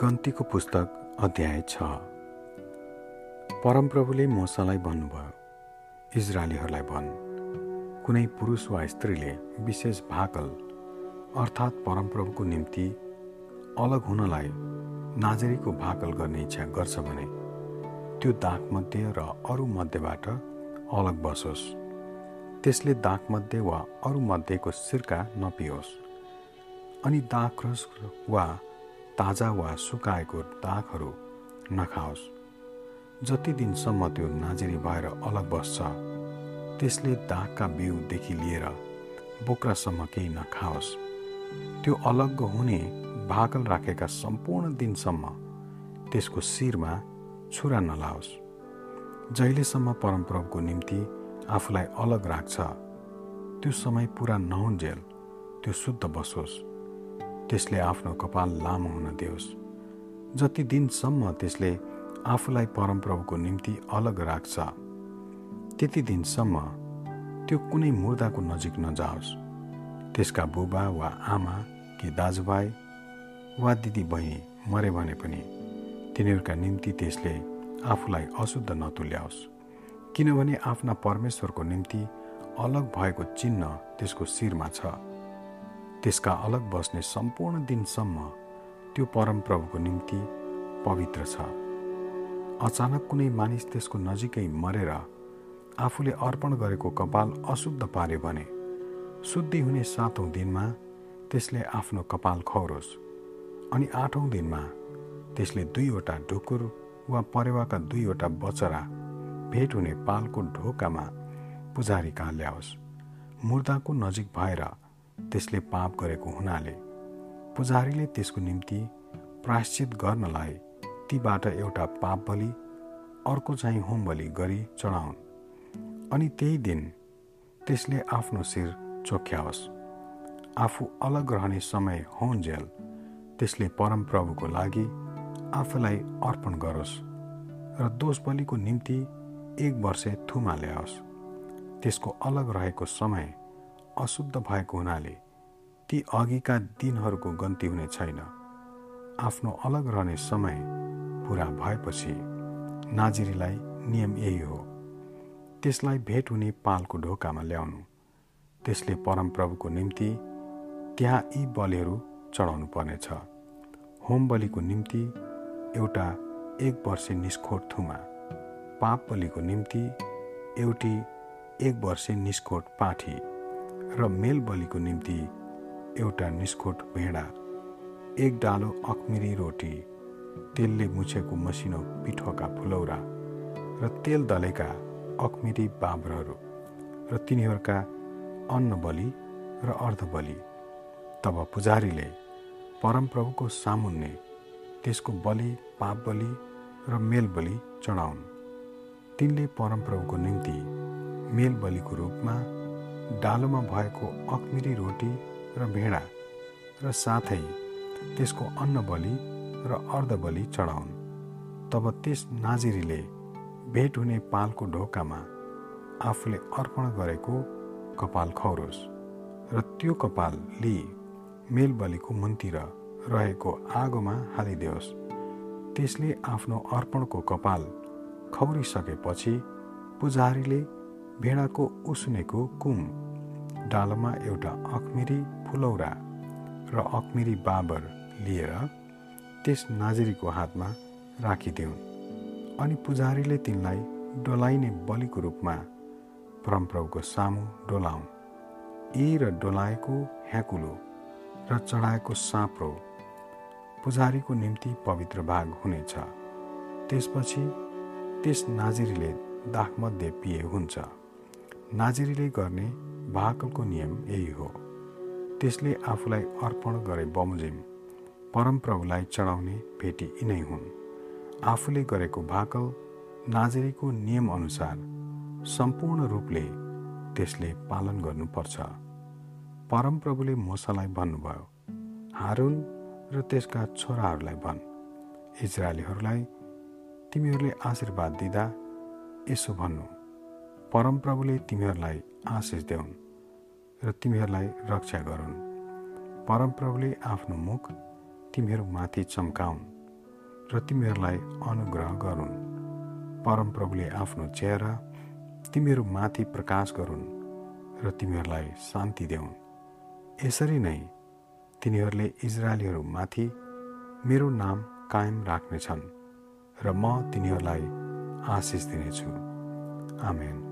गन्तीको पुस्तक अध्याय छ। परमप्रभुले मोसालाई भन्नुभयो इजरायलीहरूलाई भन् कुनै पुरुष वा स्त्रीले विशेष भाकल अर्थात् परमप्रभुको निम्ति अलग हुनलाई नाजरीको भाकल गर्ने इच्छा गर्छ भने त्यो दागमध्ये र अरू मध्येबाट अलग बसोस्। त्यसले दागमध्ये वा अरू मध्येको सिर्का नपियोस्। अनि दाखरस वा ताजा वा सुकाएको दागहरू नखाओस्। जति दिनसम्म त्यो नाजिरी भएर अलग बस्छ त्यसले दागका बिउदेखि लिएर बोक्रासम्म केही नखाओस्। त्यो अलग हुने भाकल राखेका सम्पूर्ण दिनसम्म त्यसको शिरमा छुरा नलाओस्। जहिलेसम्म परमप्रभुको निम्ति आफूलाई अलग राख्छ त्यो समय पुरा नहुन्जेल त्यो शुद्ध बसोस्। त्यसले आफ्नो कपाल लामो हुन दियोस्। जति दिनसम्म त्यसले आफूलाई परमप्रभुको निम्ति अलग राख्छ त्यति दिनसम्म त्यो कुनै मुर्दाको नजिक नजाओस्। त्यसका बुबा वा आमा कि दाजुभाइ वा दिदी बहिनी मरे भने पनि तिनीहरूका निम्ति त्यसले आफूलाई अशुद्ध नतुल्याओस् किनभने आफ्ना परमेश्वरको निम्ति अलग भएको चिन्ह त्यसको शिरमा छ। त्यसका अलग बस्ने सम्पूर्ण दिनसम्म त्यो परमप्रभुको निम्ति पवित्र छ। अचानक कुनै मानिस त्यसको नजिकै मरेर आफूले अर्पण गरेको कपाल अशुद्ध पार्यो भने शुद्धि हुने सातौँ दिनमा त्यसले आफ्नो कपाल खौरोस् अनि आठौँ दिनमा त्यसले दुईवटा ढुकुर वा परेवाका दुईवटा बचरा भेट हुने पालको ढोकामा पुजारी कहाँ ल्याओस्। मुर्दाको नजिक भएर त्यसले पाप गरेको हुनाले पुजारीले त्यसको निम्ति प्रायश्चित गर्नलाई तीबाट एउटा पाप बलि अर्को चाहिँ होम बलि गरी चढाउन्। अनि त्यही दिन त्यसले आफ्नो शिर चोख्याओस्। आफू अलग रहने समय होन्जेल त्यसले परमप्रभुको लागि आफूलाई अर्पण गरोस् र दोष बलिको निम्ति एक वर्ष थुमा ल्याओस्। त्यसको अलग रहेको समय अशुद्ध भएको हुनाले ती अघिका दिनहरूको गन्ती हुने छैन। आफ्नो अलग रहने समय पुरा भएपछि नाजिरीलाई नियम यही हो। त्यसलाई भेट हुने पालको ढोकामा ल्याउनु। त्यसले परमप्रभुको निम्ति त्यहाँ यी बलिहरू चढाउनु पर्नेछ होम बलिको निम्ति एउटा एक वर्षे निष्खोट थुमा। पाप बलिको निम्ति एउटी एक वर्षे निष्खोट पाठी। र मेल बलिको निम्ति एउटा निस्कोट भेडा एक डालो अखमिरी रोटी तेलले मुछेको मसिनो पिठोका फुलौरा र तेल दलेका अखमिरी बाब्रहरू र तिनीहरूका अन्न बलि र अर्ध बलि तब पुजारीले परमप्रभुको सामुन्ने त्यसको बलि पाप बलि र मेल बलि चढाउन्। तिनले परमप्रभुको निम्ति मेल बलिको रूपमा डालोमा भएको अखमिरी रोटी र भेडा र साथै त्यसको अन्न बलि र अर्ध बलि चढाउन्। तब त्यस नाजिरीले भेट हुने पालको ढोकामा आफूले अर्पण गरेको कपाल खौरोस् र त्यो कपाल लिई मेल बलिको मन्तिर रहेको आगोमा हालिदियोस् त्यसले आफ्नो अर्पणको कपाल खौरिसकेपछि पुजारीले भेडाको उस्नेको कुम डालोमा एउटा अखमिरी फुलौरा र अखमिरी बाबर लिएर त्यस नाजरीको हातमा राखिदिउन् अनि पुजारीले तिनलाई डोलाइने बलिको रूपमा परमप्रभुको सामु डोलाउन्। यी र डोलाएको ह्याकुलो र चढाएको साँप्रो पुजारीको निम्ति पवित्र भाग हुनेछ। त्यसपछि त्यस नाजिरीले दाखमध्ये पिए हुन्छ। नाजिरीले गर्ने भाकलको नियम यही हो। त्यसले आफूलाई अर्पण गरे बमोजिम परमप्रभुलाई चढाउने भेटी यिनै हुन्। आफूले गरेको भाकल नाजिरीको नियमअनुसार सम्पूर्ण रूपले त्यसले पालन गर्नुपर्छ। परमप्रभुले मोसालाई भन्नुभयो हारुन र त्यसका छोराहरूलाई भन्। इजरायलीहरूलाई तिमीहरूले आशीर्वाद दिँदा यसो भन्नु। परमप्रभुले तिमीहरूलाई आशिष देऊन् र तिमीहरूलाई रक्षा गरून्। परमप्रभुले आफ्नो मुख तिमीहरूमाथि चम्काउन् र तिमीहरूलाई अनुग्रह गरून्। परमप्रभुले आफ्नो चेहरा तिमीहरू माथि प्रकाश गरून् र तिमीहरूलाई शान्ति देऊन् यसरी नै तिनीहरूले इजरायलीहरूमाथि मेरो नाम कायम राख्नेछन् र म तिनीहरूलाई आशिष दिनेछु। आमेन।